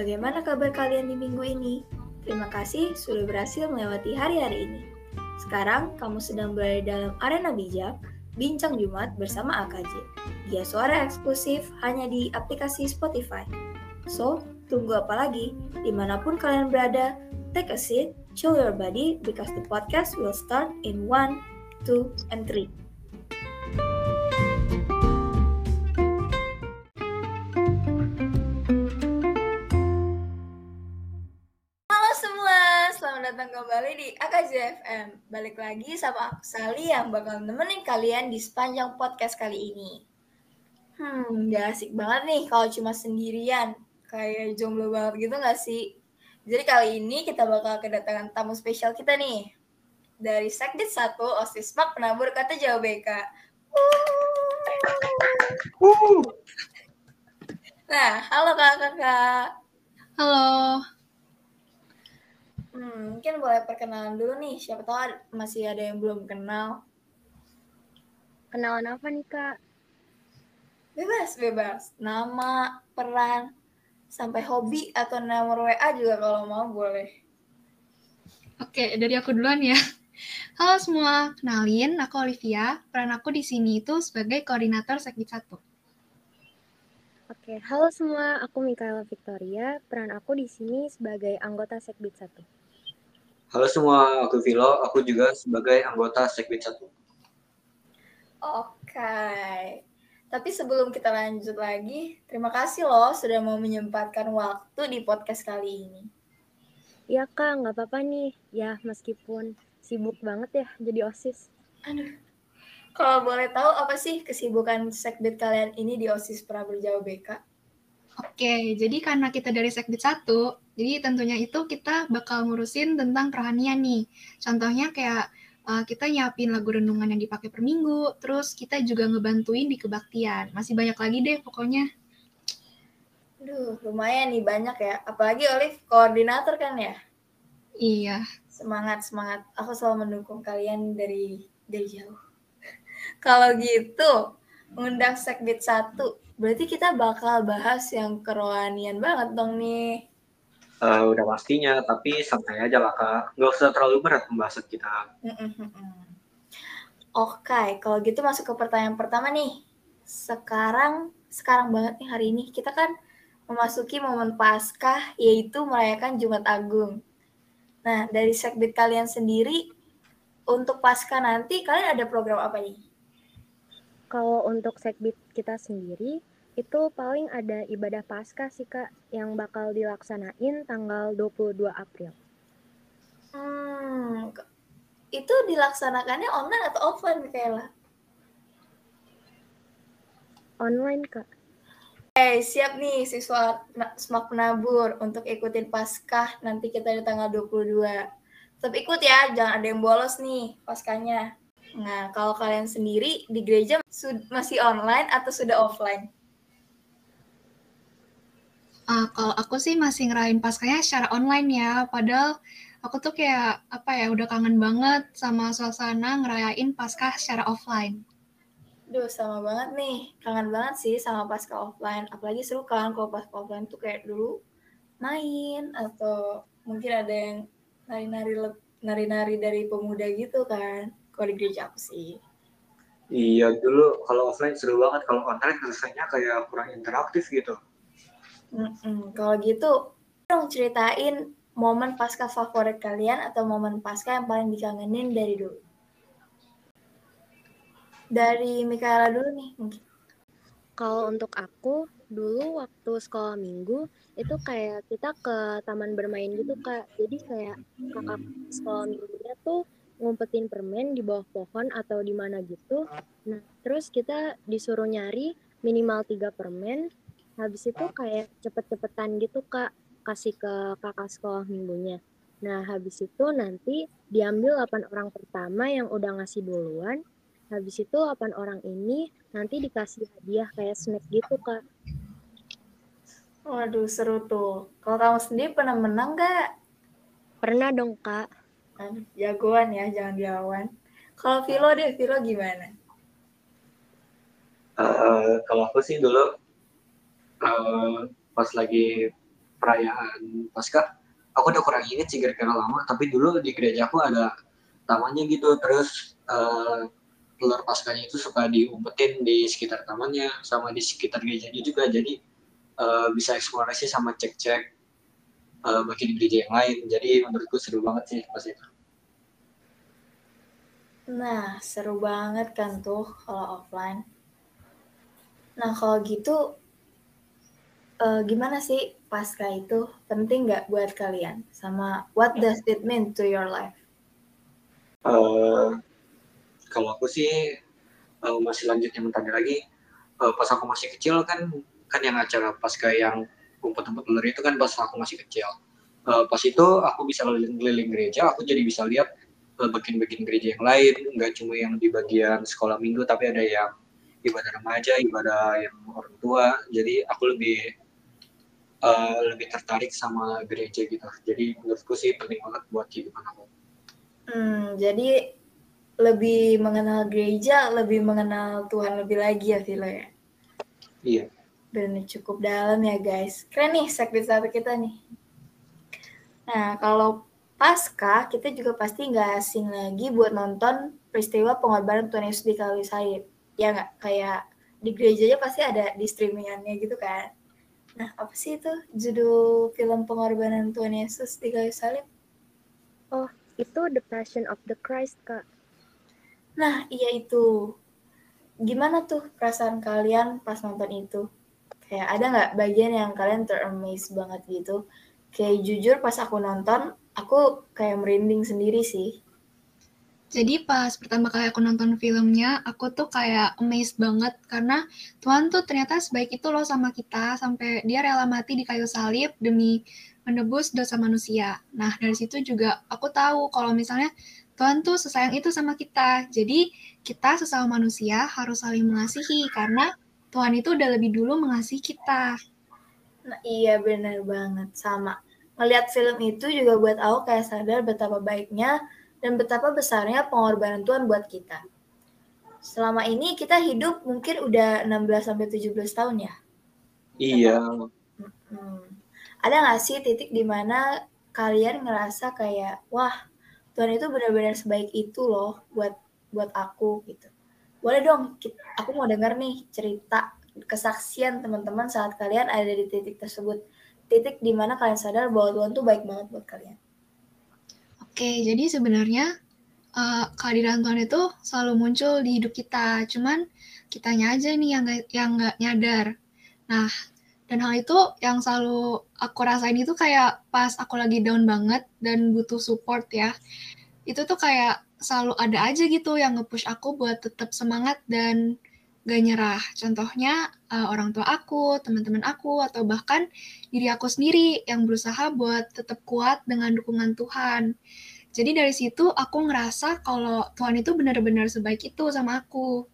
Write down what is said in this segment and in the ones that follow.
bagaimana kabar kalian di minggu ini? Terima kasih sudah berhasil melewati hari-hari ini. Sekarang kamu sedang berada dalam arena bijak, bincang Jumat bersama AKJ. Dia suara eksklusif hanya di aplikasi Spotify. So, tunggu apa lagi? Di mana pun kalian berada, take a seat, chill your body, because the podcast will start in 1, 2, and 3. Kembali di AKJFM. Balik lagi sama aku Sali yang bakal nemenin kalian di sepanjang podcast kali ini. Hmm, gak asik banget nih kalau cuma sendirian. Kayak jomblo banget gitu gak sih? Jadi kali ini kita bakal kedatangan tamu spesial kita nih. Dari Sekdit 1, OSIS Mak Penabur Kata Jawa BK. Nah, halo kakak-kakak. halo, mungkin boleh perkenalan dulu nih. Siapa tahu masih ada yang belum kenal. Kenalan apa nih kak? Bebas, bebas. Nama, peran, sampai hobi atau nomor WA juga kalau mau boleh. oke dari aku duluan ya. Halo semua, kenalin aku Olivia. Peran aku di sini itu sebagai koordinator Sekbid 1. Oke, halo semua, aku Mikaela Victoria. Peran aku di sini sebagai anggota Sekbid 1. Halo semua, aku Vilo. Aku juga sebagai anggota Sekbid 1. Oke. Tapi sebelum kita lanjut lagi, terima kasih loh sudah mau menyempatkan waktu di podcast kali ini. Iya kak, nggak apa-apa nih. Ya, meskipun sibuk banget ya jadi OSIS. Aduh. Kalau boleh tahu apa sih kesibukan sekbid kalian ini di OSIS Prabur Jawa BK? Oke, jadi karena kita dari Sekbid 1, jadi tentunya itu kita bakal ngurusin tentang kerohanian nih. Contohnya kayak uh, kita nyiapin lagu renungan yang dipakai per minggu, terus kita juga ngebantuin di kebaktian. Masih banyak lagi deh pokoknya. Duh, lumayan nih banyak ya. Apalagi Olive koordinator kan ya? Iya. Semangat, semangat. Aku selalu mendukung kalian dari dari jauh. Kalau gitu, undang Sekbid 1, berarti kita bakal bahas yang kerohanian banget dong nih. Eh, udah pastinya, tapi santai aja lah kak. Nggak usah terlalu berat pembahasan kita. Oke, kalau gitu masuk ke pertanyaan pertama nih. Sekarang, sekarang banget nih hari ini, kita kan memasuki momen Paskah, yaitu merayakan Jumat Agung. Nah, dari Sekbid kalian sendiri, untuk Paskah nanti, kalian ada program apa nih? Kalau untuk Sekbid kita sendiri, itu paling ada ibadah Paskah sih kak, yang bakal dilaksanain tanggal 22 April. Hmm, itu dilaksanakannya online atau offline, Michaela? Online kak. Eh, siap nih siswa Semak Penabur untuk ikutin Paskah nanti kita di tanggal 22. Tetap ikut ya, jangan ada yang bolos nih Paskahnya. Nah, kalau kalian sendiri di gereja masih online atau sudah offline? Uh, kalau aku sih masih ngerayain Paskahnya secara online ya, padahal aku tuh kayak apa ya udah kangen banget sama suasana ngerayain Paskah secara offline. Duh, sama banget nih. Kangen banget sih sama Paskah offline. Apalagi seru kan kalau Paskah offline tuh kayak dulu main atau mungkin ada yang nari-nari nari-nari dari pemuda gitu kan. Kalau di gereja aku sih. Iya, dulu kalau offline seru banget. Kalau online rasanya kayak kurang interaktif gitu. Mm-mm. Kalau gitu, dong ceritain momen pasca favorit kalian atau momen pasca yang paling dikangenin dari dulu. Dari Mikaela dulu nih mungkin. Kalau untuk aku, dulu waktu sekolah minggu, itu kayak kita ke taman bermain gitu kak. Jadi kayak kakak sekolah minggunya tuh ngumpetin permen di bawah pohon atau di mana gitu. Nah, terus kita disuruh nyari minimal tiga permen. Habis itu kayak cepet-cepetan gitu kak, kasih ke kakak sekolah minggunya. Nah, habis itu nanti diambil 8 orang pertama yang udah ngasih duluan. Habis itu 8 orang ini nanti dikasih hadiah kayak snack gitu kak. Waduh, seru tuh. Kalau kamu sendiri pernah menang nggak? Pernah dong kak. Aduh, jagoan ya, jangan dilawan. Kalau Vilo deh, Vilo gimana? Eh, kalau aku sih dulu eh, pas lagi perayaan Paskah aku udah kurang inget sih gara-gara lama tapi dulu di gereja aku ada tamannya gitu terus uh, telur paskahnya itu suka diumpetin di sekitar tamannya sama di sekitar gerejanya juga jadi uh, bisa eksplorasi sama cek-cek uh, bagi di gereja yang lain. Jadi menurutku seru banget sih pas itu. Nah seru banget kan tuh kalau offline. Nah kalau gitu uh, gimana sih pasca itu? Penting nggak buat kalian? Sama what does it mean to your life? Uh, kalau aku sih uh, masih lanjut yang tadi lagi. Uh, pas aku masih kecil kan kan yang acara pas kayak yang umpet-umpet ular itu kan pas aku masih kecil. Uh, pas itu aku bisa keliling gereja aku jadi bisa lihat uh, bagian-bagian gereja yang lain. Nggak cuma yang di bagian sekolah minggu tapi ada yang ibadah remaja ibadah yang orang tua. Jadi aku lebih uh, lebih tertarik sama gereja gitu. Jadi menurutku sih penting banget buat kehidupan aku. Hmm, jadi lebih mengenal gereja, lebih mengenal Tuhan lebih lagi ya Vilo ya. Iya. Benar cukup dalam ya guys. Keren nih sekret satu kita nih. Nah kalau pasca kita juga pasti nggak asing lagi buat nonton peristiwa pengorbanan Tuhan Yesus di kayu salib. Ya nggak kayak di gerejanya pasti ada di streamingannya gitu kan. Nah apa sih itu judul film pengorbanan Tuhan Yesus di kayu salib? Oh itu The Passion of the Christ kak. Nah, iya itu. Gimana tuh perasaan kalian pas nonton itu? Kayak ada nggak bagian yang kalian teramaze banget gitu? Kayak jujur pas aku nonton, aku kayak merinding sendiri sih. Jadi pas pertama kali aku nonton filmnya, aku tuh kayak amazed banget karena Tuhan tuh ternyata sebaik itu loh sama kita sampai dia rela mati di kayu salib demi menebus dosa manusia. Nah dari situ juga aku tahu kalau misalnya Tuhan tuh sesayang itu sama kita. Jadi kita sesama manusia harus saling mengasihi karena Tuhan itu udah lebih dulu mengasihi kita. Nah, iya benar banget sama. Ngeliat film itu juga buat aku kayak sadar betapa baiknya dan betapa besarnya pengorbanan Tuhan buat kita. Selama ini kita hidup mungkin udah 16 sampai 17 tahun ya. Iya. Hmm. Ada nggak sih titik di mana kalian ngerasa kayak wah Tuhan itu benar-benar sebaik itu loh buat buat aku gitu. Boleh dong, aku mau dengar nih cerita kesaksian teman-teman saat kalian ada di titik tersebut. Titik di mana kalian sadar bahwa Tuhan tuh baik banget buat kalian. Oke, jadi sebenarnya uh, kehadiran Tuhan itu selalu muncul di hidup kita. Cuman kitanya aja nih yang gak, yang nggak nyadar. Nah, dan hal itu yang selalu aku rasain itu kayak pas aku lagi down banget dan butuh support ya itu tuh kayak selalu ada aja gitu yang nge-push aku buat tetap semangat dan gak nyerah. Contohnya uh, orang tua aku, teman-teman aku, atau bahkan diri aku sendiri yang berusaha buat tetap kuat dengan dukungan Tuhan. Jadi dari situ aku ngerasa kalau Tuhan itu benar-benar sebaik itu sama aku.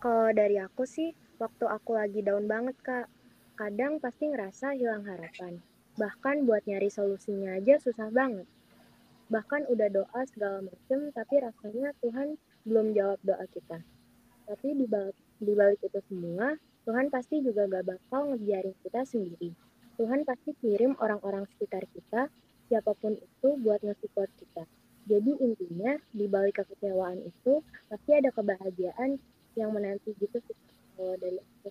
Kalau dari aku sih, waktu aku lagi down banget kak, kadang pasti ngerasa hilang harapan. Bahkan buat nyari solusinya aja susah banget bahkan udah doa segala macem tapi rasanya Tuhan belum jawab doa kita. Tapi di balik, di balik itu semua Tuhan pasti juga gak bakal ngebiarin kita sendiri. Tuhan pasti kirim orang-orang sekitar kita siapa pun itu buat nge-support kita. Jadi intinya di balik kekecewaan itu pasti ada kebahagiaan yang menanti gitu sih kalau dari aku.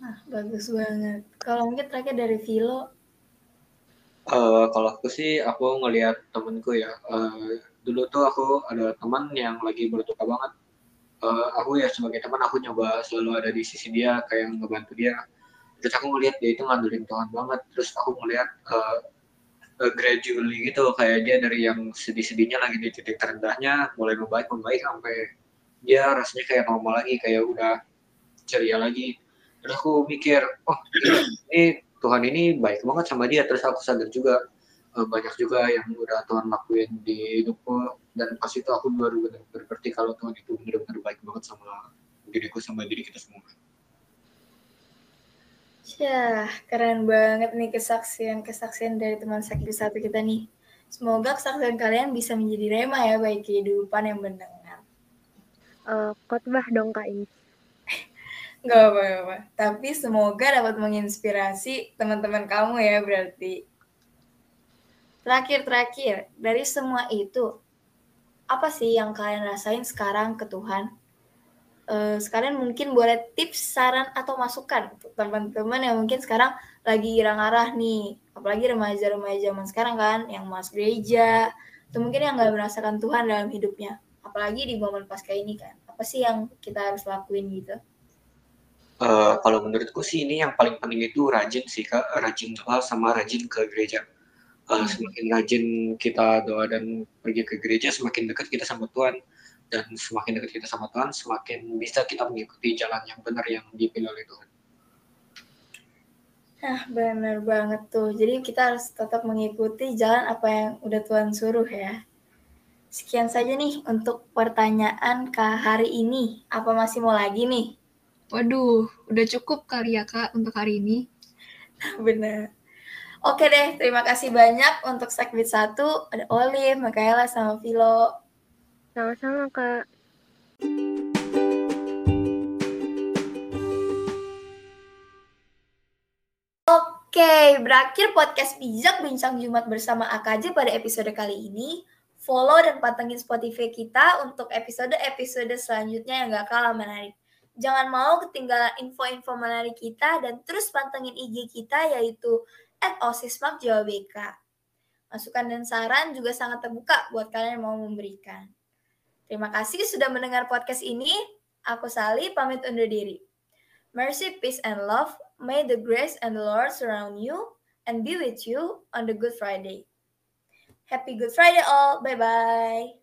Nah, bagus banget. Kalau mungkin terakhir dari Vilo, Uh, kalau aku sih aku ngelihat temenku ya. Uh, dulu tuh aku ada teman yang lagi berduka banget. Uh, aku ya sebagai teman aku nyoba selalu ada di sisi dia kayak ngebantu dia. Terus aku ngelihat dia itu ngandelin Tuhan banget. Terus aku ngelihat uh, uh, gradually gitu kayak dia dari yang sedih-sedihnya lagi di titik terendahnya mulai membaik membaik sampai dia rasanya kayak normal lagi kayak udah ceria lagi. Terus aku mikir, oh ini Tuhan ini baik banget sama dia terus aku sadar juga uh, banyak juga yang udah Tuhan lakuin di hidupku dan pas itu aku baru benar-benar berarti kalau Tuhan itu benar-benar baik banget sama diriku sama diri kita semua. Ya, keren banget nih kesaksian-kesaksian dari teman sakit satu kita nih. Semoga kesaksian kalian bisa menjadi rema ya baik kehidupan yang mendengar. Uh, khotbah dong Kak ini. Gak apa-apa. Tapi semoga dapat menginspirasi teman-teman kamu ya berarti. Terakhir-terakhir, dari semua itu, apa sih yang kalian rasain sekarang ke Tuhan? Uh, sekalian mungkin boleh tips, saran, atau masukan untuk teman-teman yang mungkin sekarang lagi irang arah nih. Apalagi remaja-remaja zaman sekarang kan, yang masuk gereja, atau mungkin yang nggak merasakan Tuhan dalam hidupnya. Apalagi di momen pasca ini kan. Apa sih yang kita harus lakuin gitu? Uh, kalau menurutku sih ini yang paling penting itu rajin sih kak, rajin doa sama rajin ke gereja. Uh, semakin rajin kita doa dan pergi ke gereja, semakin dekat kita sama Tuhan. Dan semakin dekat kita sama Tuhan, semakin bisa kita mengikuti jalan yang benar yang dipilih oleh Tuhan. Nah, benar banget tuh. Jadi kita harus tetap mengikuti jalan apa yang udah Tuhan suruh ya. Sekian saja nih untuk pertanyaan Kak hari ini. Apa masih mau lagi nih? Waduh, udah cukup kali ya Kak untuk hari ini. Bener. Oke deh, terima kasih banyak untuk Sekbit 1. Ada Olive, Makaela, sama Vilo. Sama-sama Kak. Oke, berakhir podcast bijak bincang Jumat bersama AKJ pada episode kali ini. Follow dan pantengin Spotify kita untuk episode-episode selanjutnya yang gak kalah menarik. Jangan mau ketinggalan info-info menarik kita dan terus pantengin IG kita yaitu at Jawa BK. Masukan dan saran juga sangat terbuka buat kalian yang mau memberikan. Terima kasih sudah mendengar podcast ini. Aku Sali, pamit undur diri. Mercy, peace, and love. May the grace and the Lord surround you and be with you on the Good Friday. Happy Good Friday all. Bye-bye.